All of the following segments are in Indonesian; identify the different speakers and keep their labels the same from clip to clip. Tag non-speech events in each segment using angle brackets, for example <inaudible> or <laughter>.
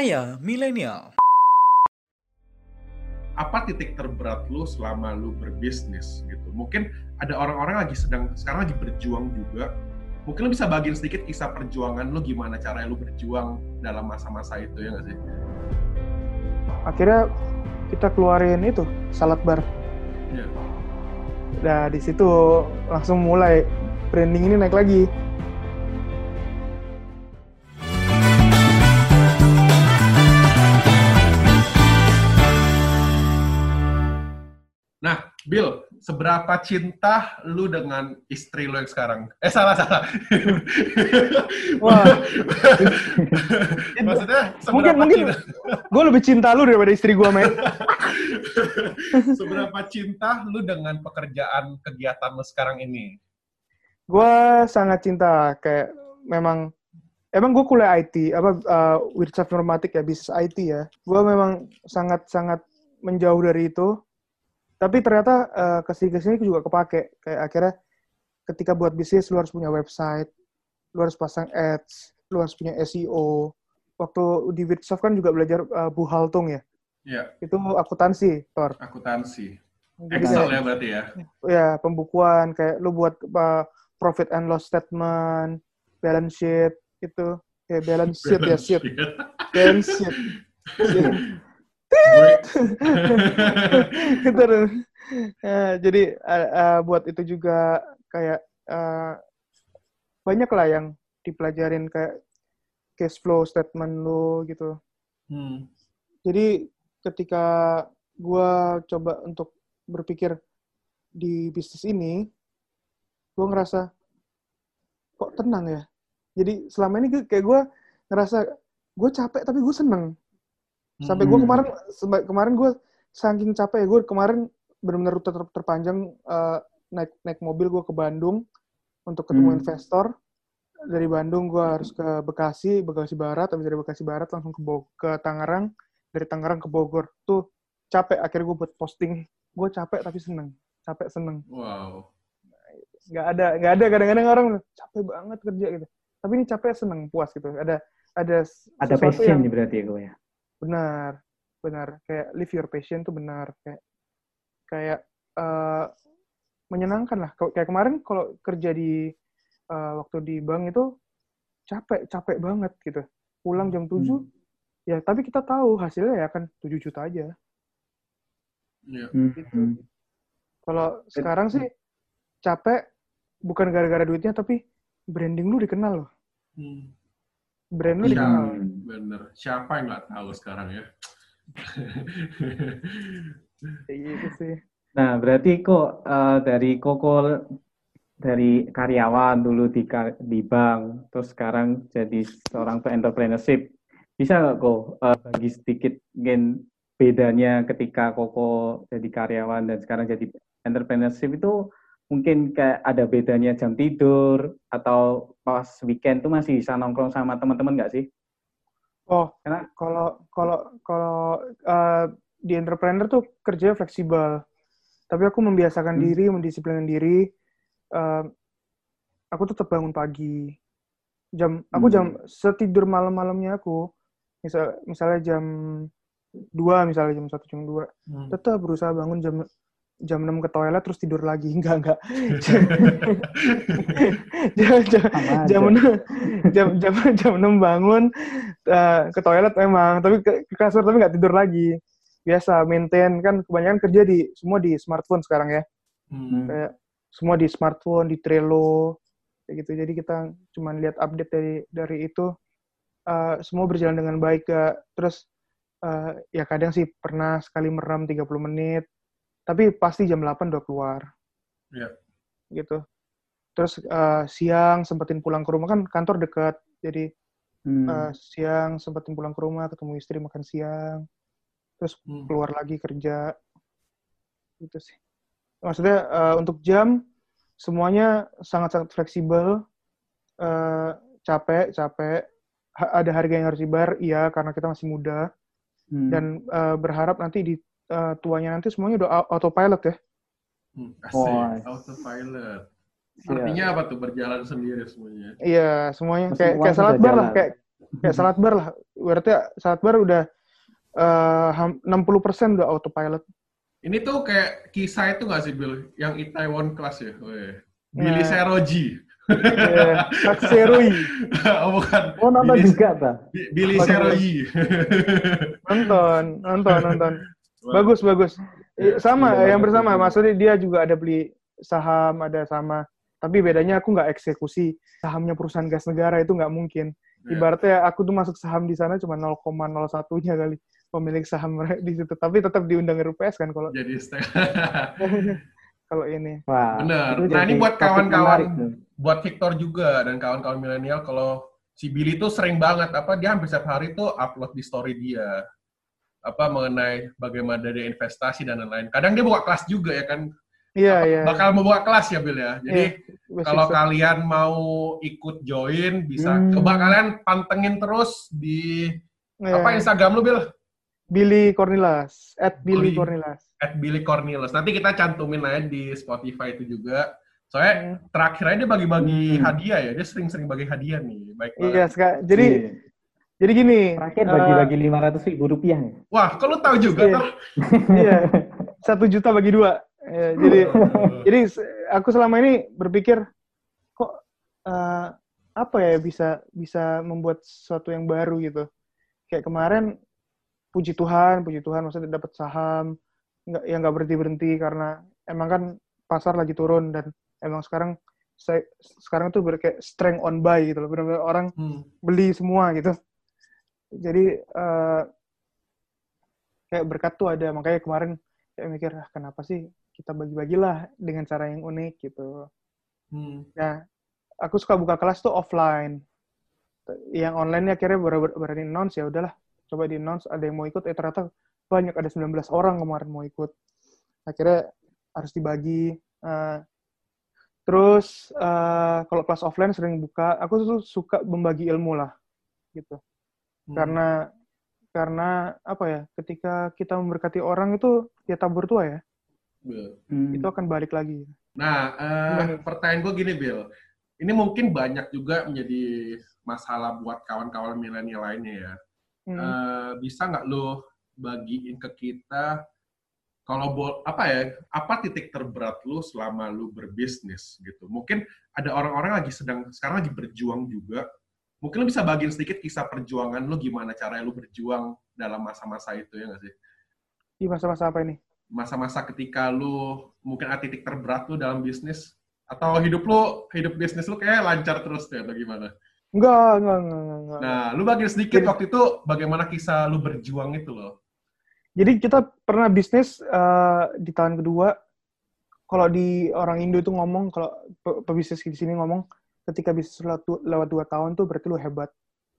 Speaker 1: Cahaya Milenial.
Speaker 2: Apa titik terberat lu selama lu berbisnis gitu? Mungkin ada orang-orang lagi sedang sekarang lagi berjuang juga. Mungkin lu bisa bagiin sedikit kisah perjuangan lu gimana caranya lu berjuang dalam masa-masa itu ya nggak sih?
Speaker 3: Akhirnya kita keluarin itu salad bar.
Speaker 2: Iya.
Speaker 3: Nah di situ langsung mulai branding ini naik lagi.
Speaker 2: Nah, Bill, seberapa cinta lu dengan istri lu yang sekarang? Eh, salah, salah. <laughs>
Speaker 3: Wah. <laughs>
Speaker 2: Maksudnya,
Speaker 3: mungkin
Speaker 2: seberapa
Speaker 3: mungkin gue lebih cinta lu daripada istri gue men. <laughs>
Speaker 2: seberapa cinta lu dengan pekerjaan kegiatan lu sekarang ini?
Speaker 3: gue sangat cinta kayak memang emang gue kuliah IT apa uh, Wirtschaf Informatik ya bisnis IT ya gue memang sangat sangat menjauh dari itu tapi ternyata uh, ke sini ke sini juga kepake. Kayak akhirnya ketika buat bisnis lu harus punya website lu harus pasang ads lu harus punya SEO waktu di Wirtschaf kan juga belajar uh, buhaltung ya?
Speaker 2: Ya,
Speaker 3: itu akuntansi Tor
Speaker 2: akuntansi. Excel ya berarti ya?
Speaker 3: ya pembukuan. Kayak lu buat apa, profit and loss statement, balance sheet itu. Kayak balance sheet ya sheet, balance sheet. <laughs> Gitu tuh. Ya, jadi uh, uh, buat itu juga kayak uh, banyak lah yang dipelajarin kayak cash flow statement lu gitu.
Speaker 2: Hmm.
Speaker 3: Jadi ketika gua coba untuk berpikir di bisnis ini, gue ngerasa kok tenang ya. Jadi selama ini gue- kayak gue ngerasa gue capek tapi gue seneng. Sampai gue
Speaker 4: Hmm.
Speaker 3: kemarin kemarin gue saking capek ya gue kemarin benar-benar rute ter- terpanjang eh, naik naik mobil gue ke Bandung untuk ketemu
Speaker 4: Hmm.
Speaker 3: investor. Dari Bandung gue harus ke Bekasi, Bekasi Barat, habis dari Bekasi Barat langsung ke Bo- ke Tangerang, dari Tangerang ke Bogor. Tuh capek akhirnya gue buat posting. Gue capek tapi seneng, capek seneng.
Speaker 2: Wow.
Speaker 3: Nggak ada nggak ada kadang-kadang orang capek banget kerja gitu. Tapi ini capek seneng, puas gitu. Ada ada
Speaker 4: Ada passion
Speaker 3: yang
Speaker 4: berarti ya gue ya.
Speaker 3: Benar benar kayak live your passion tuh benar kayak kayak eh, menyenangkan lah kayak kemarin kalau kerja di eh, waktu di bank itu capek capek banget gitu pulang jam 7
Speaker 4: Hmm.
Speaker 3: ya tapi kita tahu hasilnya ya kan 7 juta aja
Speaker 2: Ya.
Speaker 4: Hmm.
Speaker 3: Gitu. kalau sekarang sih capek bukan gara-gara duitnya tapi branding lu dikenal loh
Speaker 2: Hmm.
Speaker 3: Brand lu dikenal
Speaker 4: Hmm.
Speaker 2: Bener. Siapa yang nggak tahu sekarang ya?
Speaker 3: kayak gitu sih
Speaker 4: Nah, berarti kok eh, dari Koko dari karyawan dulu di di bank, terus sekarang jadi seorang entrepreneurship. Bisa nggak kok eh, bagi sedikit mungkin bedanya ketika Koko jadi karyawan dan sekarang jadi entrepreneurship itu mungkin kayak ada bedanya jam tidur atau pas weekend tuh masih bisa nongkrong sama teman-teman nggak sih?
Speaker 3: Oh,
Speaker 4: Karena-
Speaker 3: kalau kalau kalau uh, di entrepreneur tuh kerjanya fleksibel. Tapi aku membiasakan
Speaker 4: Hmm.
Speaker 3: diri, mendisiplinkan diri. uh, aku tetap bangun pagi. Jam aku
Speaker 4: Hmm.
Speaker 3: jam setidur malam-malamnya aku misal misalnya jam 2 misalnya jam 1 jam 2
Speaker 2: Hmm.
Speaker 3: tetap berusaha bangun jam jam 6 ke toilet terus tidur lagi. <laughs> Enggak enggak. Jam, jam, jam, enam- jam, jam, jam 6 bangun eh, ke toilet memang tapi ke, ke kasur tapi nggak tidur lagi. Biasa maintain. Kan kebanyakan kerja di semua di smartphone sekarang ya.
Speaker 2: Hmm.
Speaker 3: kayak semua di smartphone di Trello kayak gitu. Jadi kita cuman lihat update dari dari itu. Eh, semua berjalan dengan baik gak terus eh, ya kadang sih pernah sekali merem 30 menit tapi pasti jam 8 udah keluar.
Speaker 2: Iya.
Speaker 3: gitu. Terus eh, siang sempetin pulang ke rumah kan kantor dekat jadi
Speaker 4: Hmm.
Speaker 3: eh, siang sempetin pulang ke rumah ketemu istri makan siang. Terus
Speaker 2: Hmm.
Speaker 3: keluar lagi kerja. Gitu sih. Maksudnya eh, untuk jam semuanya sangat-sangat fleksibel. Eh, capek capek. Ha- ada harga yang harus dibayar iya karena kita masih muda.
Speaker 4: Hmm.
Speaker 3: dan eh, berharap nanti di eh, tuanya nanti semuanya udah au- autopilot ya
Speaker 2: Hmm. Asik.
Speaker 4: Wah.
Speaker 2: Autopilot.
Speaker 4: Siap.
Speaker 2: Artinya apa tuh berjalan sendiri semuanya?
Speaker 3: iya semuanya kayak kayak salat bar lah kayak kayak salad bar lah. Berarti salad bar udah uh, 60% udah autopilot.
Speaker 2: Ini tuh kayak kisah itu nggak sih, Bill? Yang Itaewon Class ya? Weh. Billy nah. Seroji.
Speaker 3: Yeah, Seroi. <laughs>
Speaker 2: oh, bukan.
Speaker 4: Oh, nonton Billy, juga, Pak.
Speaker 2: Billy Seroji.
Speaker 3: nonton, nonton, nonton. <laughs> Bagus, bagus. Sama, ya, yang bersama. Maksudnya dia juga ada beli saham, ada sama. Tapi bedanya aku nggak eksekusi. Sahamnya perusahaan gas negara itu nggak mungkin. Iya. Ibaratnya aku tuh masuk saham di sana cuma 0,01-nya kali pemilik saham di situ. Tapi tetap diundang RUPS kan kalau
Speaker 2: jadi <laughs>
Speaker 3: kalau ini.
Speaker 2: Wah, Bener. Nah ini buat kawan-kawan, buat Victor juga dan kawan-kawan milenial kalau si Billy tuh sering banget apa dia hampir setiap hari tuh upload di story dia apa mengenai bagaimana dia investasi dan lain-lain. Kadang dia buka kelas juga ya kan
Speaker 3: Iya, iya.
Speaker 2: Bakal membuka kelas ya, Bill ya. Jadi yeah, kalau kalian mau ikut join bisa hmm. coba kalian pantengin terus di yeah. apa Instagram lu, Bill?
Speaker 3: Billy Cornelas, at Billy Cornelas.
Speaker 2: At Billy Cornelas. Nanti kita cantumin aja di Spotify itu juga. Soalnya hmm. terakhir aja dia bagi-bagi hmm. hadiah ya. Dia sering-sering bagi hadiah nih. Baik
Speaker 3: Iya, sekarang. Jadi yeah. Jadi gini.
Speaker 4: Terakhir bagi-bagi eh, lima ratus ribu rupiah.
Speaker 2: Wah, kalau tahu juga
Speaker 3: iya. <laughs> iya. Satu juta bagi dua. Ya, jadi jadi aku selama ini berpikir kok uh, apa ya bisa bisa membuat sesuatu yang baru gitu. Kayak kemarin puji Tuhan, puji Tuhan maksudnya dapat saham nggak yang nggak berhenti berhenti karena emang kan pasar lagi turun dan emang sekarang saya sekarang tuh kayak strength on buy gitu loh benar-benar orang hmm. beli semua gitu jadi uh, kayak berkat tuh ada makanya kemarin kayak mikir ah, kenapa sih kita bagi-bagilah dengan cara yang unik gitu. Hmm. Nah, aku suka buka kelas tuh offline. Yang online akhirnya baru berani announce ya udahlah, coba di announce ada yang mau ikut, eh ternyata banyak ada 19 orang kemarin mau ikut. Akhirnya harus dibagi. Uh, terus uh, kalau kelas offline sering buka, aku tuh suka membagi ilmu lah, gitu. Hmm. Karena karena apa ya, ketika kita memberkati orang itu ya tabur tua ya Hmm. Itu akan balik lagi.
Speaker 2: Nah, uh, pertanyaan gue gini, Bill. Ini mungkin banyak juga menjadi masalah buat kawan-kawan milenial lainnya ya. Hmm. Uh, bisa nggak lo bagiin ke kita kalau bo apa ya apa titik terberat lu selama lu berbisnis gitu mungkin ada orang-orang lagi sedang sekarang lagi berjuang juga mungkin lu bisa bagiin sedikit kisah perjuangan lu gimana cara lu berjuang dalam masa-masa itu ya nggak sih
Speaker 3: di masa-masa apa ini
Speaker 2: masa-masa ketika lu mungkin ada titik terberat lu dalam bisnis atau hidup lu hidup bisnis lu kayak lancar terus ya atau gimana?
Speaker 3: Enggak, enggak, enggak, enggak.
Speaker 2: Nah, lu bagi sedikit Jadi, waktu itu bagaimana kisah lu berjuang itu loh.
Speaker 3: Jadi kita pernah bisnis uh, di tahun kedua. Kalau di orang Indo itu ngomong, kalau pebisnis di sini ngomong, ketika bisnis lewat, lewat dua tahun tuh berarti lu hebat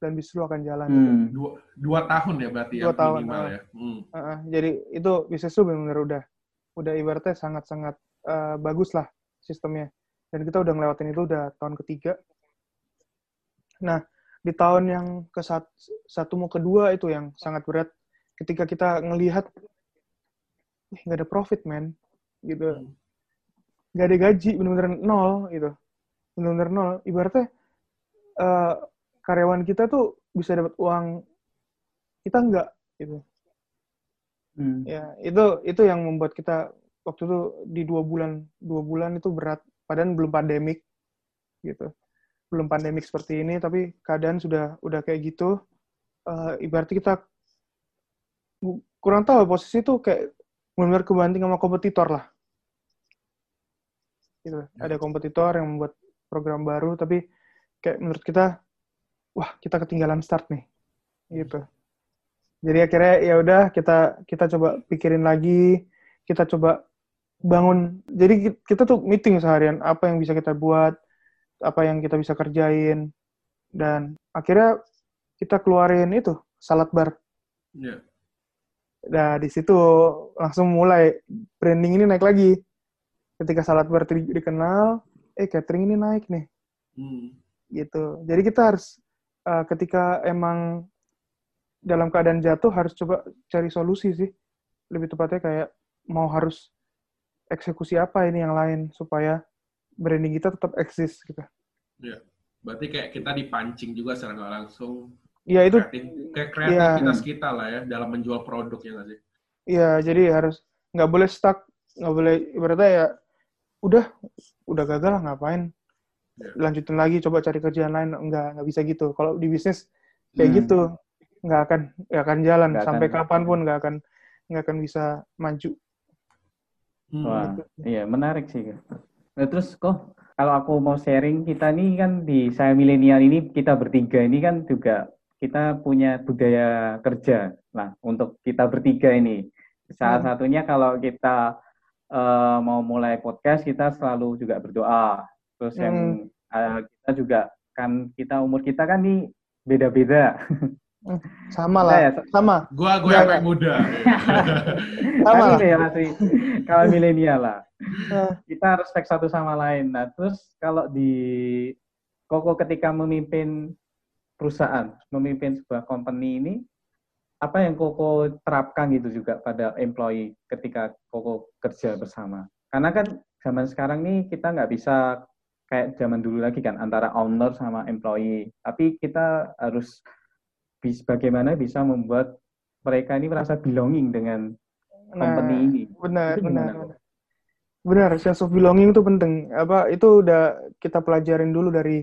Speaker 3: dan bisnis lu akan jalan.
Speaker 2: Hmm. Gitu. Dua, dua tahun ya berarti
Speaker 3: dua
Speaker 2: ya
Speaker 3: tahun,
Speaker 2: minimal
Speaker 3: uh, ya. Hmm. Uh, jadi itu bisnis lu benar-benar udah udah ibaratnya sangat-sangat uh, bagus lah sistemnya. Dan kita udah ngelewatin itu udah tahun ketiga. Nah, di tahun yang ke satu, satu mau kedua itu yang sangat berat. Ketika kita ngelihat, nggak ada profit, man. Gitu. Hmm. Nggak ada gaji, benar-benar nol, gitu. Benar-benar nol. Ibaratnya, uh, karyawan kita tuh bisa dapat uang kita enggak gitu hmm. ya itu itu yang membuat kita waktu itu di dua bulan dua bulan itu berat padahal belum pandemik gitu belum pandemik seperti ini tapi keadaan sudah udah kayak gitu uh, ibaratnya kita kurang tahu posisi itu kayak benar-benar kebanting sama kompetitor lah gitu ya. ada kompetitor yang membuat program baru tapi kayak menurut kita wah kita ketinggalan start nih gitu. Jadi akhirnya ya udah kita kita coba pikirin lagi kita coba bangun. Jadi kita tuh meeting seharian apa yang bisa kita buat apa yang kita bisa kerjain dan akhirnya kita keluarin itu salad bar. Yeah. nah di situ langsung mulai branding ini naik lagi. Ketika salad bar dikenal eh catering ini naik nih hmm. gitu jadi kita harus uh, ketika emang dalam keadaan jatuh harus coba cari solusi sih. Lebih tepatnya kayak mau harus eksekusi apa ini yang lain supaya branding kita tetap eksis gitu.
Speaker 2: Iya. Berarti kayak kita dipancing juga secara nggak langsung
Speaker 3: ya itu
Speaker 2: Kreatif- kayak kreativitas kita lah ya dalam menjual produk ya nggak sih?
Speaker 3: Iya, jadi harus nggak boleh stuck, nggak boleh ibaratnya ya udah udah gagal lah ngapain lanjutin lagi coba cari kerjaan lain nggak nggak bisa gitu kalau di bisnis kayak
Speaker 4: Hmm.
Speaker 3: gitu nggak akan nggak akan jalan
Speaker 4: Nggak
Speaker 3: sampai
Speaker 4: akan.
Speaker 3: kapan pun nggak akan nggak akan bisa maju
Speaker 2: Hmm.
Speaker 4: Wah, iya menarik sih. Nah, terus kok kalau aku mau sharing kita nih kan di saya milenial ini kita bertiga ini kan juga kita punya budaya kerja. Nah, untuk kita bertiga ini salah
Speaker 3: Hmm.
Speaker 4: satunya kalau kita eh, mau mulai podcast kita selalu juga berdoa. Terus yang eh, kita juga kan kita umur kita kan nih beda-beda.
Speaker 3: sama
Speaker 4: Nah,
Speaker 3: lah
Speaker 4: ya,
Speaker 3: sama
Speaker 2: Gua
Speaker 3: Nggak,
Speaker 2: yang muda. <laughs>
Speaker 3: sama lah
Speaker 4: ya kalau milenial lah.
Speaker 3: Eh,
Speaker 4: kita respect satu sama lain. Nah, terus kalau di Koko ketika memimpin perusahaan, memimpin sebuah company ini, apa yang Koko terapkan gitu juga pada employee ketika Koko kerja bersama? Karena kan zaman sekarang nih kita nggak bisa kayak zaman dulu lagi kan antara owner sama employee, tapi kita harus bagaimana bisa membuat mereka ini merasa belonging dengan
Speaker 3: nah
Speaker 4: company ini.
Speaker 3: benar benar benar. benar sense of belonging itu penting apa itu udah kita pelajarin dulu dari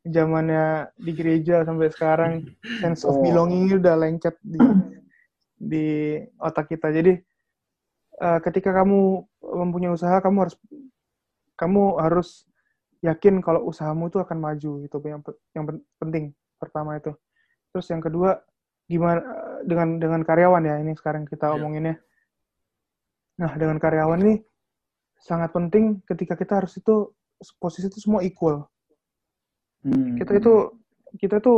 Speaker 3: zamannya di gereja sampai sekarang sense of
Speaker 4: Oh.
Speaker 3: belonging ini udah lengket di di otak kita. Jadi eh, ketika kamu mempunyai usaha kamu harus kamu harus yakin kalau usahamu itu akan maju. Itu yang yang pen- penting pertama itu. Terus yang kedua gimana eh, dengan dengan karyawan ya ini sekarang kita
Speaker 2: Iya.
Speaker 3: omonginnya nah dengan karyawan ini sangat penting ketika kita harus itu posisi itu semua equal
Speaker 4: Hmm.
Speaker 3: kita itu kita itu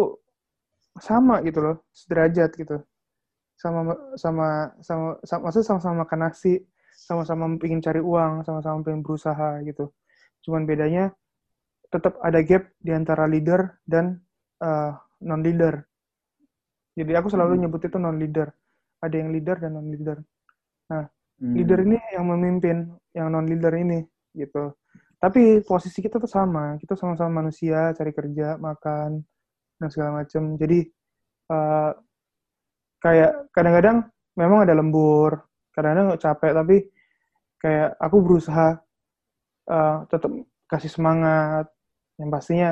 Speaker 3: sama gitu loh sederajat gitu sama sama sama, sama maksudnya sama-sama makan nasi sama-sama ingin cari uang sama-sama pengen berusaha gitu cuman bedanya tetap ada gap di antara leader dan non leader jadi aku selalu
Speaker 4: Hmm.
Speaker 3: nyebut itu non leader ada yang leader dan non leader
Speaker 4: Hmm.
Speaker 3: leader ini yang memimpin yang non leader ini gitu tapi posisi kita tuh sama. Kita sama-sama manusia cari kerja makan dan segala macam jadi eh, kayak kadang-kadang memang ada lembur kadang-kadang capek tapi kayak aku berusaha eh, tetap kasih semangat. Yang pastinya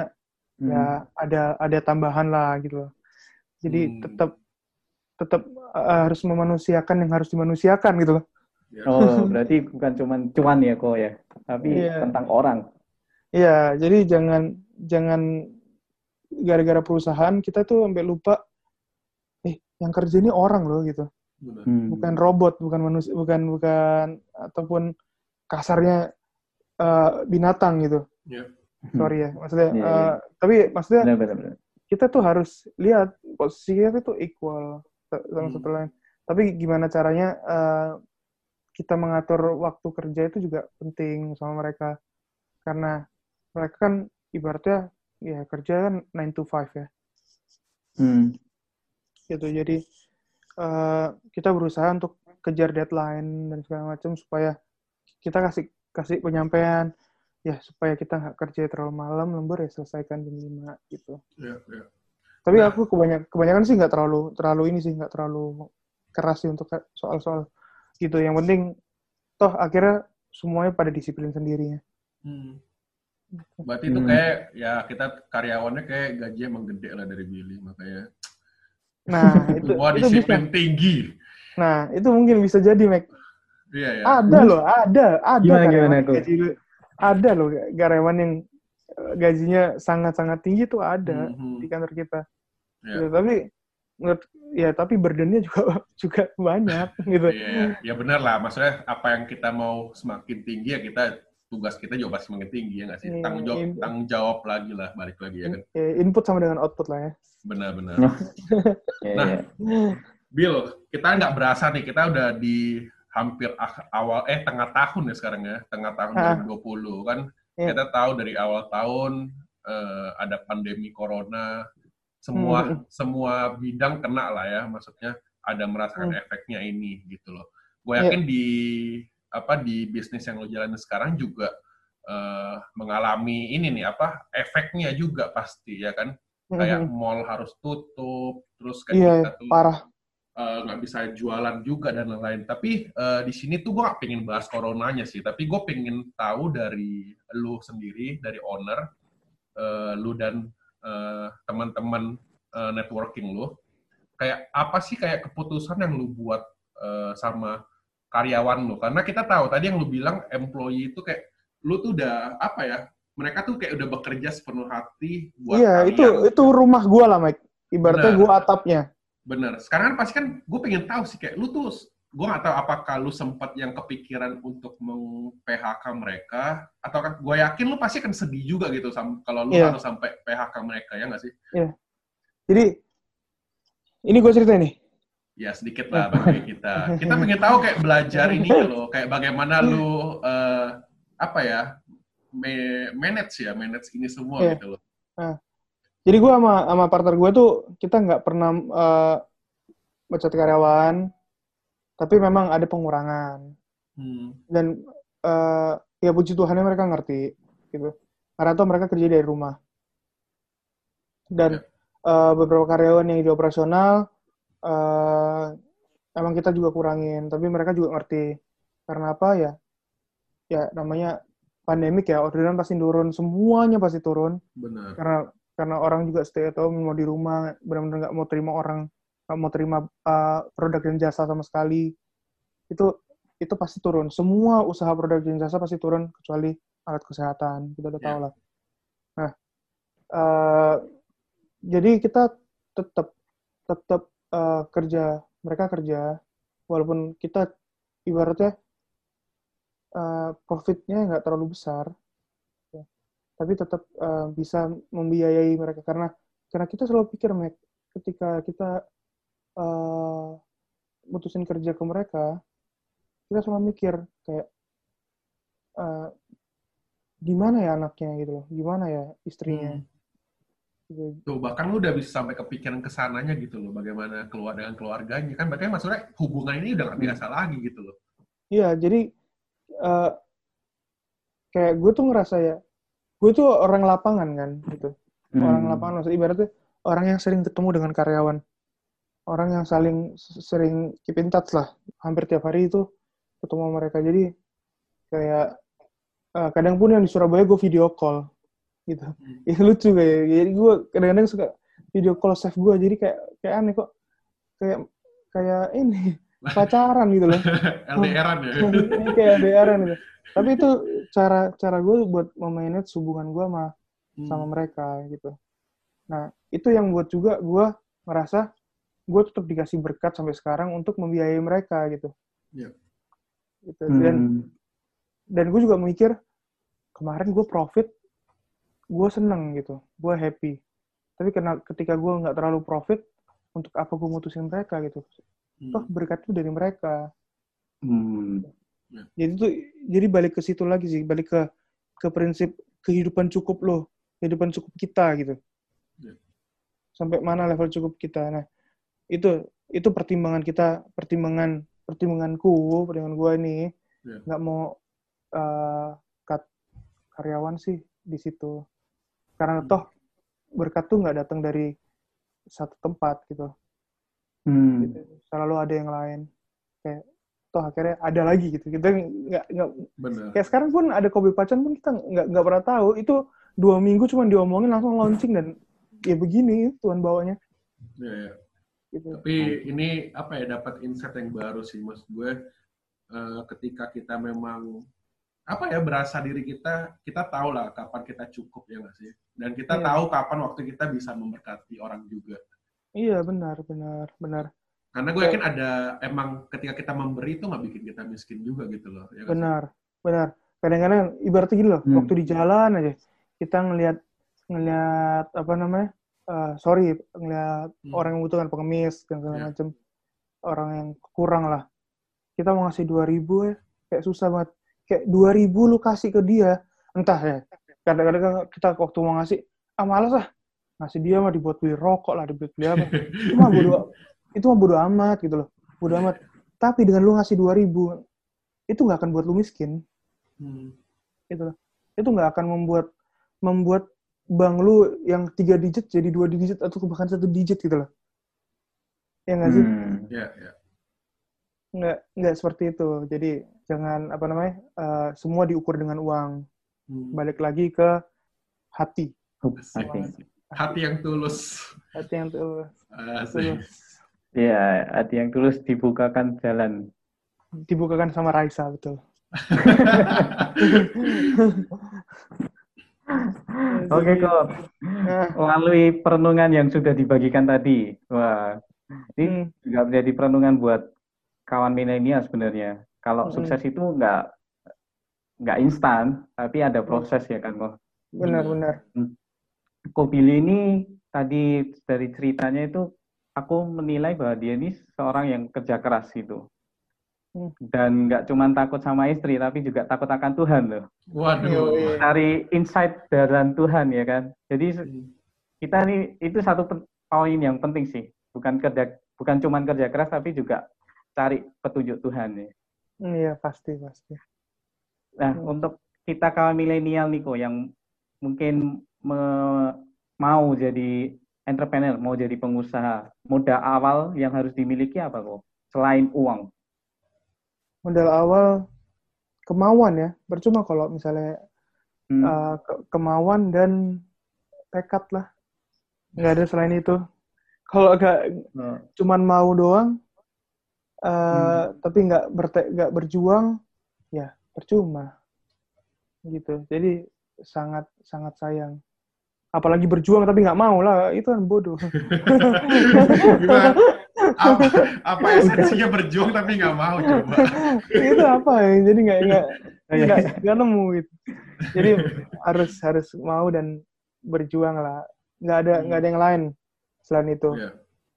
Speaker 4: Hmm.
Speaker 3: ya ada ada tambahan lah gitu loh. Jadi
Speaker 2: Hmm.
Speaker 3: tetap tetap eh, harus memanusiakan yang harus dimanusiakan gitu loh
Speaker 2: Ya.
Speaker 4: Oh, <laughs> berarti bukan cuma cuan ya kok ya, tapi
Speaker 3: Iya.
Speaker 4: tentang orang.
Speaker 3: Iya, jadi jangan jangan gara-gara perusahaan kita tuh sampai lupa eh yang kerja ini orang loh gitu.
Speaker 2: Benar.
Speaker 4: Hmm.
Speaker 3: Bukan robot, bukan manusia, bukan bukan ataupun kasarnya eh, binatang gitu.
Speaker 2: Ya.
Speaker 3: Sorry ya, maksudnya eh,
Speaker 4: iya.
Speaker 3: tapi maksudnya
Speaker 4: Benar, benar, benar.
Speaker 3: kita tuh harus lihat posisi kita tuh equal sa- sama
Speaker 2: Hmm.
Speaker 3: satu lain. Tapi gimana caranya eh, kita mengatur waktu kerja itu juga penting sama mereka. Karena mereka kan ibaratnya ya kerja kan 9 to 5 ya.
Speaker 4: Hmm.
Speaker 3: Gitu. Jadi eh, kita berusaha untuk kejar deadline dan segala macam supaya kita kasih kasih penyampaian ya supaya kita nggak kerja terlalu malam lembur ya selesaikan jam 5 gitu.
Speaker 2: Ya, ya.
Speaker 3: Tapi
Speaker 2: Nah.
Speaker 3: aku kebanyakan kebanyakan sih nggak terlalu terlalu ini sih nggak terlalu keras sih untuk ke- soal-soal gitu. Yang penting toh akhirnya semuanya pada disiplin sendiri ya.
Speaker 2: Hmm. Berarti itu
Speaker 4: Hmm.
Speaker 2: kayak ya kita karyawannya kayak gaji emang gede lah dari Billy makanya
Speaker 3: Nah <laughs> itu
Speaker 2: semua
Speaker 3: itu bisa.
Speaker 2: disiplin tinggi.
Speaker 3: Nah itu mungkin bisa jadi Mac.
Speaker 2: Iya ya.
Speaker 3: Ada loh, ada, ada
Speaker 4: Gimana,
Speaker 3: karyawan
Speaker 4: gimana,
Speaker 3: yang
Speaker 4: Ko?
Speaker 3: gaji ada loh karyawan yang eh, gajinya sangat-sangat tinggi tuh ada
Speaker 2: Mhm.
Speaker 3: di kantor kita.
Speaker 2: Ya.
Speaker 3: Gitu. Tapi menurut ya tapi burdennya juga <laughs> juga banyak gitu.
Speaker 2: Iya, ya benar lah. Maksudnya apa yang kita mau semakin tinggi ya kita tugas kita juga pasti semakin tinggi ya nggak sih?
Speaker 3: Iya,
Speaker 2: Tanggung jawab,
Speaker 3: iya.
Speaker 2: tanggung jawab lagi lah, balik lagi ya kan.
Speaker 3: Input sama dengan output lah ya.
Speaker 2: Benar-benar. <laughs> Nah. Bill, kita nggak berasa nih, kita udah di hampir ak- awal eh tengah tahun ya sekarang ya, tengah tahun
Speaker 3: Ah.
Speaker 2: 2020 kan.
Speaker 3: Iya.
Speaker 2: Kita tahu dari awal tahun eh, ada pandemi corona, semua
Speaker 3: Hmm.
Speaker 2: semua bidang kena lah ya, maksudnya ada merasakan
Speaker 3: Hmm.
Speaker 2: efeknya ini gitu loh. Gue
Speaker 3: Iya.
Speaker 2: yakin di apa di bisnis yang lo jalanin sekarang juga eh, mengalami ini nih apa efeknya juga pasti ya kan. kayak
Speaker 3: Mhm.
Speaker 2: mall harus tutup terus kayak
Speaker 3: Iya,
Speaker 2: kita tuh
Speaker 3: parah.
Speaker 2: eh, nggak bisa jualan juga dan lain-lain. Tapi eh, di sini tuh gue gak pengen bahas coronanya sih, tapi gue pengen tahu dari lu sendiri, dari owner, eh, lu dan eh, teman-teman eh, networking lu, kayak apa sih kayak keputusan yang lu buat eh, sama karyawan lu? Karena kita tahu tadi yang lu bilang employee itu kayak lu tuh udah apa ya? Mereka tuh kayak udah bekerja sepenuh hati buat
Speaker 3: Iya,
Speaker 2: kalian.
Speaker 3: itu itu rumah gua lah, Mike. Ibaratnya
Speaker 2: Benar.
Speaker 3: gua atapnya.
Speaker 2: Bener. Sekarang kan pasti kan gue pengen tahu sih kayak lu tuh gue nggak tahu apakah lu sempat yang kepikiran untuk meng PHK mereka atau kan gue yakin lu pasti kan sedih juga gitu kalau lu
Speaker 3: Iya.
Speaker 2: harus sampai PHK mereka ya nggak sih?
Speaker 3: Jadi ini gue cerita nih.
Speaker 2: Ya sedikit lah bagi <laughs> kita. Kita pengen tahu kayak belajar ini loh, kayak bagaimana lu eh, apa ya me- manage ya manage ini semua
Speaker 3: Iya.
Speaker 2: gitu loh.
Speaker 3: Jadi gue sama sama partner gue tuh kita nggak pernah eh, mecat karyawan, tapi memang ada pengurangan.
Speaker 2: Hmm.
Speaker 3: Dan eh, ya puji Tuhannya mereka ngerti gitu. Karena tuh mereka kerja dari rumah. Dan eh, beberapa karyawan yang di operasional eh, emang kita juga kurangin, tapi mereka juga ngerti. Karena apa ya? Ya namanya pandemik ya, orderan pasti turun, semuanya pasti turun.
Speaker 2: Bener.
Speaker 3: karena karena orang juga stay at home mau di rumah benar-benar nggak mau terima orang nggak mau terima uh, produk dan jasa sama sekali itu itu pasti turun. Semua usaha produk dan jasa pasti turun kecuali alat kesehatan. Kita udah
Speaker 2: Ya.
Speaker 3: tahu lah. Nah uh, jadi kita tetap tetap uh, kerja mereka kerja walaupun kita ibaratnya uh, profitnya nggak terlalu besar tapi tetap uh, bisa membiayai mereka. Karena karena kita selalu pikir Mac ketika kita uh, mutusin kerja ke mereka kita selalu mikir kayak uh, gimana ya anaknya gitu loh gimana ya istrinya
Speaker 2: Hmm.
Speaker 3: gitu.
Speaker 2: Tuh, bahkan lu udah bisa sampai kepikiran ke sananya gitu loh, bagaimana keluar dengan keluarganya. Kan berarti maksudnya hubungan ini udah gak biasa lagi gitu loh.
Speaker 3: Iya, jadi uh, kayak gue tuh ngerasa ya, gue tuh orang lapangan kan, gitu. Orang
Speaker 4: Hmm.
Speaker 3: lapangan maksudnya ibaratnya orang yang sering ketemu dengan karyawan, orang yang saling sering keep in touch lah, hampir tiap hari itu ketemu mereka. Jadi kayak uh, kadang pun yang di Surabaya gue video call, gitu. Itu lucu kayak, jadi gue kadang-kadang suka video call chef gue, jadi kayak kayak aneh kok, kayak kayak ini <laughs> pacaran gitu loh. <laughs>
Speaker 2: LDRan ya. <laughs>
Speaker 3: kayak LDR gitu. Tapi itu cara cara gue buat memanage hubungan gue sama
Speaker 2: Hmm.
Speaker 3: sama mereka gitu. Nah itu yang buat juga gue ngerasa gue tetap dikasih berkat sampai sekarang untuk membiayai mereka gitu.
Speaker 2: Iya.
Speaker 3: Gitu. Dan
Speaker 4: Hmm.
Speaker 3: dan gue juga mikir kemarin gue profit, gue seneng gitu, gue happy. Tapi karena ketika gue nggak terlalu profit, untuk apa gue mutusin mereka gitu?
Speaker 2: Hmm.
Speaker 3: Toh berkat itu dari mereka.
Speaker 4: Hmm.
Speaker 3: jadi tuh jadi balik ke situ lagi sih balik ke ke prinsip kehidupan cukup loh kehidupan cukup kita gitu
Speaker 2: Ya.
Speaker 3: sampai mana level cukup kita nah itu itu pertimbangan kita pertimbangan pertimbanganku pertimbangan gua ini
Speaker 2: Ya.
Speaker 3: nggak mau uh, cut karyawan sih di situ karena
Speaker 2: Hmm.
Speaker 3: toh berkat tuh nggak datang dari satu tempat gitu
Speaker 4: Hmm.
Speaker 3: gitu. selalu ada yang lain kayak toh akhirnya ada lagi gitu kita nggak nggak
Speaker 2: Bener.
Speaker 3: kayak sekarang pun ada kopi pacan pun kita nggak nggak pernah tahu itu dua minggu cuma diomongin langsung launching dan ya begini Tuhan bawanya
Speaker 2: Ya, ya.
Speaker 3: Gitu
Speaker 2: Tapi ini apa ya dapat insight yang baru sih mas gue eh, ketika kita memang apa ya berasa diri kita kita tahu lah kapan kita cukup ya nggak sih dan kita
Speaker 3: Iya.
Speaker 2: tahu kapan waktu kita bisa memberkati orang juga
Speaker 3: iya benar benar benar
Speaker 2: karena gue yakin ada emang ketika kita memberi itu nggak bikin kita miskin juga gitu loh ya nggak sih?
Speaker 3: benar benar kadang-kadang ibaratnya gini loh
Speaker 4: Hmm.
Speaker 3: waktu di jalan aja kita ngelihat ngelihat apa namanya eh, sorry ngelihat
Speaker 2: Hmm.
Speaker 3: orang yang membutuhkan pengemis dan segala
Speaker 2: Iya.
Speaker 3: macam orang yang kurang lah. Kita mau ngasih dua ribu ya kayak susah banget. Kayak dua ribu lu kasih ke dia entah ya. Kadang-kadang kita waktu mau ngasih ah malas ah. Ngasih dia mah dibuat beli rokok lah dibuat beli apa. Itu mah bodo <laughs> itu mah bodo amat gitu loh. Bodo amat. Tapi dengan lu ngasih dua ribu itu nggak akan buat lu miskin.
Speaker 2: Hmm.
Speaker 3: gitu loh. Itu nggak akan membuat membuat bank lu yang tiga digit jadi dua digit atau bahkan satu digit gitu loh. Ya nggak sih?
Speaker 4: Hmm.
Speaker 2: Ya, ya.
Speaker 3: Nggak, nggak seperti itu. Jadi jangan apa namanya eh, semua diukur dengan uang.
Speaker 2: Hmm.
Speaker 3: Balik lagi ke hati.
Speaker 4: Hati.
Speaker 2: Hati yang tulus.
Speaker 3: hati yang tulus.
Speaker 4: Iya, hati yang tulus dibukakan jalan.
Speaker 3: Dibukakan sama Raisa betul. <laughs> <laughs>
Speaker 4: Oke kok,
Speaker 3: Nah,
Speaker 4: melalui perenungan yang sudah dibagikan tadi, wah, ini
Speaker 3: hmm,
Speaker 4: juga menjadi perenungan buat kawan milenial sebenarnya. Kalau
Speaker 3: Mm-mm.
Speaker 4: sukses itu nggak nggak instan, tapi ada proses ya kan kok.
Speaker 3: benar-benar.
Speaker 4: Ko Billy ini tadi dari ceritanya itu aku menilai bahwa dia ini seorang yang kerja keras gitu.
Speaker 3: Hmm.
Speaker 4: Dan nggak cuma takut sama istri, tapi juga takut akan Tuhan loh.
Speaker 2: Waduh.
Speaker 3: Yoi.
Speaker 4: Cari insight dari Tuhan ya kan. Jadi kita nih itu satu poin yang penting sih. Bukan kerja bukan cuma kerja keras, tapi juga cari petunjuk Tuhan ya.
Speaker 3: Hmm, Iya pasti pasti.
Speaker 4: Nah,
Speaker 3: Hmm.
Speaker 4: untuk kita kaum milenial nih kok yang mungkin me- mau jadi entrepreneur, mau jadi pengusaha, modal awal yang harus dimiliki apa kok? Selain uang.
Speaker 3: Modal awal kemauan ya. Percuma kalau misalnya
Speaker 4: Hmm.
Speaker 3: uh, ke- kemauan dan tekad lah. Nggak ada selain itu. Kalau nggak
Speaker 4: Oh,
Speaker 3: cuman mau doang, uh,
Speaker 4: Hmm.
Speaker 3: tapi nggak berte- nggak berjuang, ya percuma. Gitu. Jadi sangat sangat sayang. Apalagi berjuang tapi nggak mau lah, itu kan bodoh. <laughs>
Speaker 2: Gimana? Apa, <laughs> apa esensinya berjuang tapi nggak mau coba? <laughs>
Speaker 3: itu apa ya? Jadi nggak nggak <laughs>
Speaker 4: iya.
Speaker 3: nggak nggak nemu gitu. Jadi harus harus mau dan berjuang lah. Nggak ada nggak ada yang lain selain itu.
Speaker 2: Iya,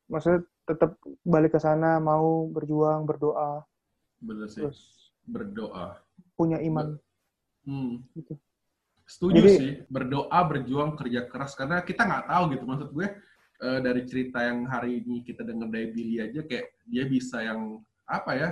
Speaker 3: Maksudnya tetap balik ke sana, mau berjuang, berdoa,
Speaker 2: bener sih.
Speaker 3: terus
Speaker 2: Berdoa.
Speaker 3: punya iman.
Speaker 2: Hmm.
Speaker 3: Gitu.
Speaker 2: Setuju
Speaker 3: Jadi-
Speaker 2: sih, berdoa, berjuang, kerja keras karena kita nggak tahu gitu maksud gue eh, dari cerita yang hari ini kita dengar dari Billy aja kayak dia bisa yang apa ya?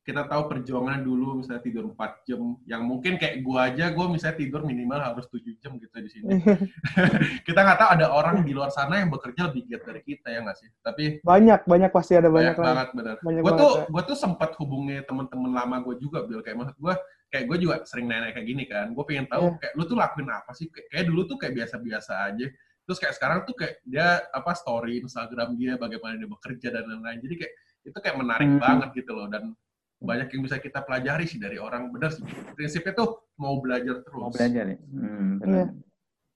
Speaker 2: Kita tahu perjuangan dulu misalnya tidur 4 jam, yang mungkin kayak gue aja gue misalnya tidur minimal harus 7 jam gitu di sini. <laughs> <laughs> kita nggak tahu ada orang di luar sana yang bekerja lebih giat dari kita ya nggak sih? Tapi
Speaker 3: banyak banyak pasti ada
Speaker 2: banyak,
Speaker 3: banyak,
Speaker 2: banget Gue
Speaker 3: banget,
Speaker 2: tuh
Speaker 3: ya.
Speaker 2: gue tuh sempat hubungi teman-teman lama gue juga bil kayak maksud gue kayak gue juga sering nanya kayak gini kan. Gue pengen tahu
Speaker 3: Iya.
Speaker 2: kayak lu tuh lakuin apa sih? Kayak, kayak dulu tuh kayak biasa-biasa aja. Terus kayak sekarang tuh kayak dia apa story Instagram dia bagaimana dia bekerja dan lain-lain. Jadi kayak itu kayak menarik
Speaker 4: Hmm.
Speaker 2: banget gitu loh dan banyak yang bisa kita pelajari sih dari orang bener sih. Prinsipnya tuh mau belajar terus.
Speaker 4: Mau belajar ya? Hmm, benar.
Speaker 3: Iya.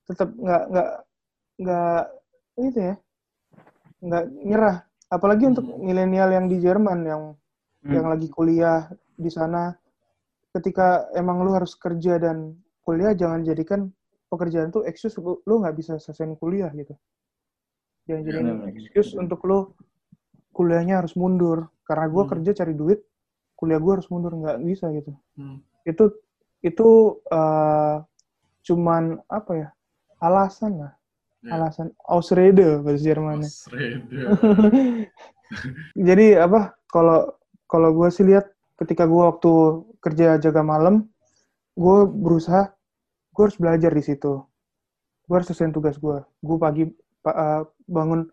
Speaker 3: Tetap nggak nggak nggak itu ya, nggak nyerah. Apalagi untuk
Speaker 2: Hmm.
Speaker 3: milenial yang di Jerman yang
Speaker 4: Hmm.
Speaker 3: yang lagi kuliah di sana, ketika emang lu harus kerja dan kuliah, jangan jadikan pekerjaan tuh excuse lu lu nggak bisa selesai kuliah gitu. Jangan
Speaker 2: Iya,
Speaker 4: benar.
Speaker 3: excuse untuk lu kuliahnya harus mundur. Karena gua
Speaker 2: Hmm.
Speaker 3: kerja cari duit, kuliah gua harus mundur nggak bisa gitu.
Speaker 2: Hmm.
Speaker 3: Itu itu eh, cuman apa ya? Alasan lah,
Speaker 2: Ya.
Speaker 3: alasan Ausrede bahasa Jermannya.
Speaker 2: Ausrede. <laughs>
Speaker 3: Jadi apa? Kalau kalau gue sih lihat ketika gue waktu kerja jaga malam, gue berusaha, gue harus belajar di situ. Gue harus selesaiin tugas gue. Gue pagi pa- eh, bangun,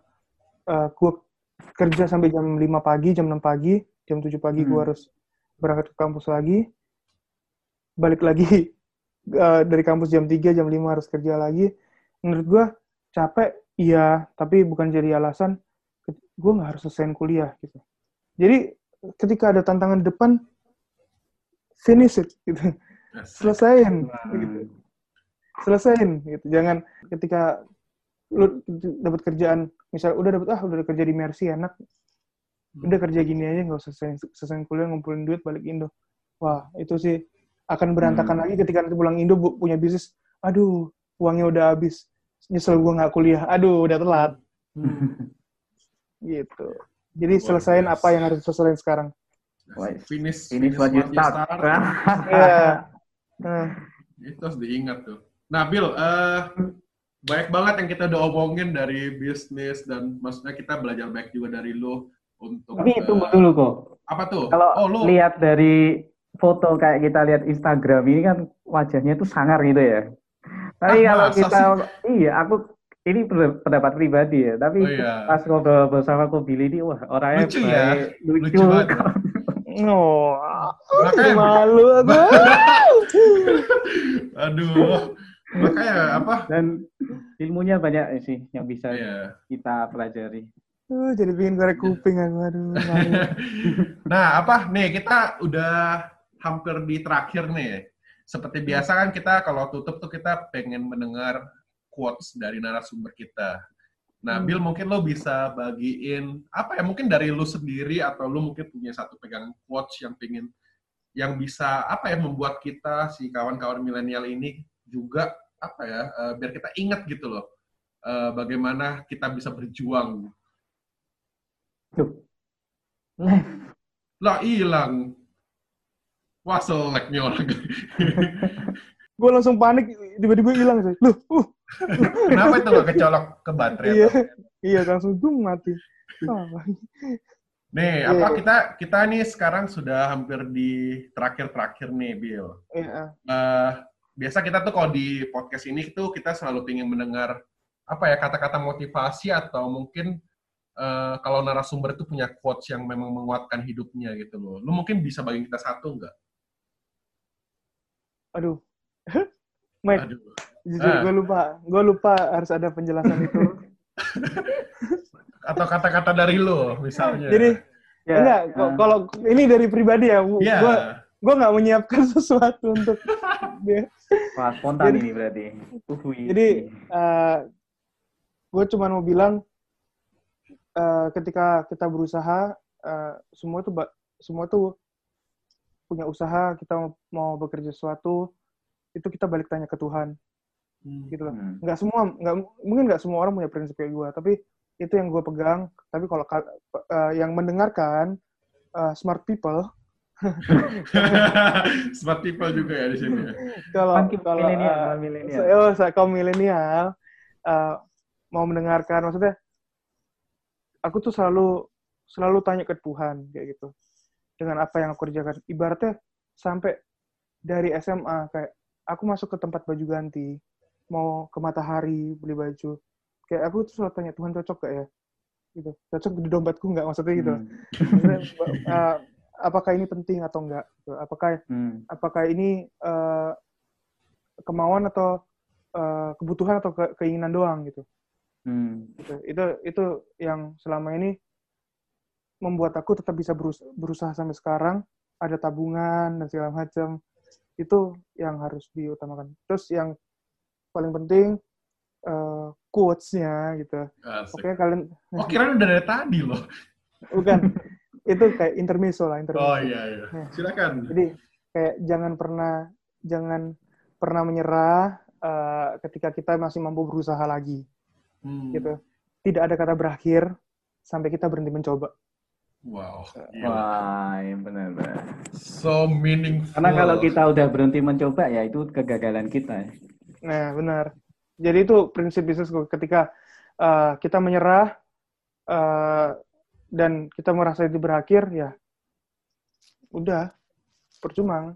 Speaker 3: gue kerja sampai jam 5 pagi, jam 6 pagi, jam 7 pagi gue
Speaker 4: Hmm.
Speaker 3: harus berangkat ke kampus lagi, balik lagi <laughs> eh, dari kampus jam 3, jam 5 harus kerja lagi. Menurut gue capek, iya, tapi bukan jadi alasan gue nggak harus selesaiin kuliah gitu. Jadi ketika ada tantangan depan, finish it gitu. Selesain
Speaker 4: Hmm.
Speaker 3: gitu. Selesain gitu. Jangan ketika lu dapat kerjaan, misal udah dapat ah udah kerja di Mercy enak, udah kerja gini aja nggak usah selesai, selesai kuliah ngumpulin duit balik Indo. Wah, itu sih akan berantakan
Speaker 4: Hmm.
Speaker 3: lagi ketika nanti pulang Indo bu- punya bisnis. Aduh, uangnya udah habis. Nyesel gue nggak kuliah. Aduh, udah telat.
Speaker 2: Hmm.
Speaker 3: Gitu. Jadi
Speaker 2: Luar
Speaker 3: selesain apa yang harus diselesain sekarang.
Speaker 4: Wah,
Speaker 2: Finish,
Speaker 4: Ini buat you start.
Speaker 3: Iya. <laughs> Nah,
Speaker 2: Itu harus diingat tuh. Nah, Bill, eh, banyak banget yang kita udah omongin dari bisnis dan maksudnya kita belajar banyak juga dari lo untuk
Speaker 4: Tapi tunggu dulu kok.
Speaker 2: apa tuh?
Speaker 4: Kalau
Speaker 2: oh, lo
Speaker 4: lihat dari foto kayak kita lihat Instagram ini kan wajahnya tuh sangar gitu ya. Tapi
Speaker 2: Ah,
Speaker 4: kalau kita, iya aku ini pen- pendapat pribadi ya. Tapi
Speaker 2: Oh, iya.
Speaker 4: pas ngobrol bersama ko Billy ini, wah orangnya
Speaker 2: Lucu ya,
Speaker 4: baik, lucu.
Speaker 2: lucu banget.
Speaker 3: Oh, malu aku. <laughs>
Speaker 2: Aduh. Makanya apa?
Speaker 4: Dan ilmunya banyak sih yang bisa
Speaker 2: Iya.
Speaker 4: kita pelajari.
Speaker 3: Uh, jadi bikin korek kuping aku. Aduh. <laughs>
Speaker 2: Nah, apa nih kita udah hampir di terakhir nih. Seperti biasa kan kita kalau tutup tuh kita pengen mendengar quotes dari narasumber kita. Nah,
Speaker 3: Hmm.
Speaker 2: Bill mungkin lo bisa bagiin apa ya mungkin dari lu sendiri atau lu mungkin punya satu pegang quotes yang pengen yang bisa apa ya membuat kita si kawan-kawan milenial ini juga apa ya eh, biar kita ingat gitu loh eh, bagaimana kita bisa berjuang.
Speaker 4: Tuh. <laughs>
Speaker 2: Lah hilang. Wah selek nih orang. <laughs>
Speaker 3: gue langsung panik, tiba-tiba hilang. coy. Loh, uh,
Speaker 2: Kenapa itu nggak kecolok ke baterai?
Speaker 3: iya, iya langsung dung mati.
Speaker 2: Nih,
Speaker 3: Iya,
Speaker 2: apa
Speaker 3: iya.
Speaker 2: kita kita nih sekarang sudah hampir di terakhir-terakhir nih, Bill.
Speaker 3: iya.
Speaker 2: Eh, biasa kita tuh kalau di podcast ini tuh kita selalu ingin mendengar apa ya kata-kata motivasi atau mungkin eh, kalau narasumber itu punya quotes yang memang menguatkan hidupnya gitu loh. Lu mungkin bisa bagi kita satu nggak?
Speaker 3: Aduh. <laughs> Mike,
Speaker 2: Aduh.
Speaker 3: jujur
Speaker 2: Ah.
Speaker 3: gue lupa. Gue lupa harus ada penjelasan itu. <laughs>
Speaker 2: Atau kata-kata dari lu misalnya.
Speaker 3: Jadi,
Speaker 4: Ya,
Speaker 3: enggak,
Speaker 4: eh,
Speaker 3: kalau ini dari pribadi ya,
Speaker 2: Iya.
Speaker 3: gue gue nggak menyiapkan <laughs> sesuatu untuk dia.
Speaker 4: wah, spontan
Speaker 3: jadi-
Speaker 4: ini berarti. Uhui.
Speaker 3: Jadi, gue cuma mau bilang eh, ketika kita berusaha, eh, semua tuh semua tuh punya usaha, kita mau, mau bekerja sesuatu, itu kita balik tanya ke Tuhan,
Speaker 2: Hmm.
Speaker 3: gitu loh.
Speaker 4: Hmm.
Speaker 3: Nggak semua, nggak mungkin nggak semua orang punya prinsip kayak gue, tapi itu yang gue pegang. Tapi kalau ka- eh, yang mendengarkan eh, smart people, <laughs>
Speaker 2: Smart people juga ya di sini. ya.
Speaker 3: kalau kalau
Speaker 4: milenial,
Speaker 3: eh,
Speaker 4: milenial.
Speaker 3: saya, oh, saya kaum milenial eh, mau mendengarkan maksudnya aku tuh selalu selalu tanya ke Tuhan kayak gitu dengan apa yang aku kerjakan ibaratnya sampai dari SMA kayak aku masuk ke tempat baju ganti mau ke matahari beli baju kayak aku tuh selalu tanya Tuhan cocok gak ya gitu cocok di dompetku nggak maksudnya gitu
Speaker 4: Hmm.
Speaker 3: Maksudnya, eh, apakah ini penting atau enggak gitu. apakah
Speaker 4: Hmm.
Speaker 3: apakah ini eh, kemauan atau eh, kebutuhan atau ke- keinginan doang gitu.
Speaker 4: Hmm.
Speaker 3: gitu. Itu itu yang selama ini membuat aku tetap bisa berus- berusaha sampai sekarang, ada tabungan dan segala macam. Itu yang harus diutamakan. Terus yang paling penting eh, quotes-nya gitu.
Speaker 2: Asik.
Speaker 3: Oke kalian
Speaker 2: Oh, kirain udah dari tadi loh.
Speaker 3: bukan <laughs> itu kayak intermezzo lah intermezzo.
Speaker 2: Oh iya iya. Silakan.
Speaker 3: Jadi kayak jangan pernah jangan pernah menyerah eh, ketika kita masih mampu berusaha lagi
Speaker 2: Hmm.
Speaker 3: gitu. Tidak ada kata berakhir sampai kita berhenti mencoba.
Speaker 2: Wow. gila.
Speaker 4: Wah, iya benar-benar.
Speaker 2: So meaningful.
Speaker 4: Karena kalau kita udah berhenti mencoba ya itu kegagalan kita.
Speaker 3: Nah, benar. Jadi itu prinsip bisnis gue. Ketika eh, kita menyerah eh, dan kita merasa itu berakhir, ya udah percuma.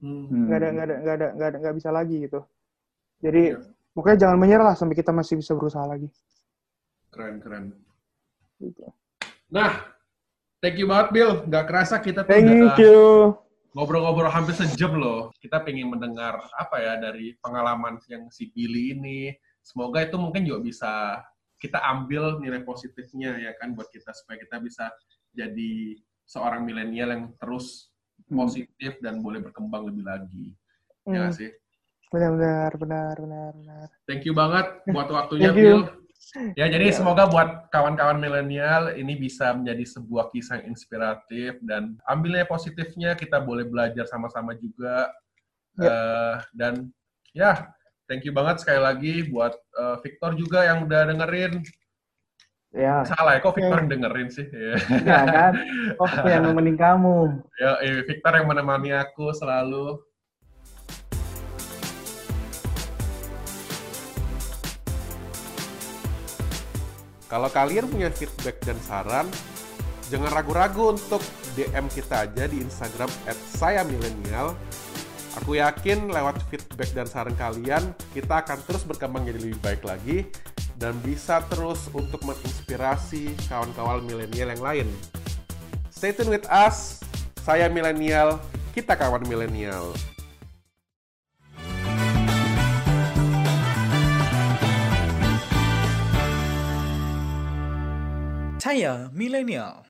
Speaker 2: Hmm.
Speaker 3: Nggak ada nggak ada nggak ada nggak ada nggak bisa lagi gitu. Jadi
Speaker 2: Iya.
Speaker 3: pokoknya jangan menyerah sampai kita masih bisa berusaha lagi.
Speaker 2: Keren keren.
Speaker 3: Gitu.
Speaker 2: Nah, thank you banget Bill. Nggak kerasa kita
Speaker 3: Thank
Speaker 2: udah
Speaker 3: you.
Speaker 2: ngobrol-ngobrol hampir sejam loh. Kita pengen mendengar apa ya dari pengalaman yang si Billy ini. Semoga itu mungkin juga bisa kita ambil nilai positifnya ya kan buat kita supaya kita bisa jadi seorang milenial yang terus positif dan boleh berkembang lebih lagi. Ya
Speaker 3: Hmm,
Speaker 2: nggak sih?
Speaker 3: benar benar benar.
Speaker 2: Thank you banget buat waktunya. Bill. Ya, jadi
Speaker 3: Ya.
Speaker 2: semoga buat kawan-kawan milenial ini bisa menjadi sebuah kisah yang inspiratif dan ambilnya positifnya kita boleh belajar sama-sama juga.
Speaker 3: Ya.
Speaker 2: Eh, dan ya, thank you banget sekali lagi buat eh, Victor juga yang udah dengerin.
Speaker 4: Ya,
Speaker 2: Salah ya, kok Victor
Speaker 3: Ya.
Speaker 2: yang dengerin sih? Ya,
Speaker 4: enggak kan? Oh, <laughs> yang nemenin kamu.
Speaker 2: ya Victor yang menemani aku selalu. Kalau kalian punya feedback dan saran, jangan ragu-ragu untuk DM kita aja di Instagram @sayamilenial Aku yakin lewat feedback dan saran kalian, kita akan terus berkembang jadi lebih baik lagi dan bisa terus untuk menginspirasi kawan-kawan milenial yang lain. Stay tune with us. Saya milenial, kita kawan milenial.
Speaker 5: Saya milenial.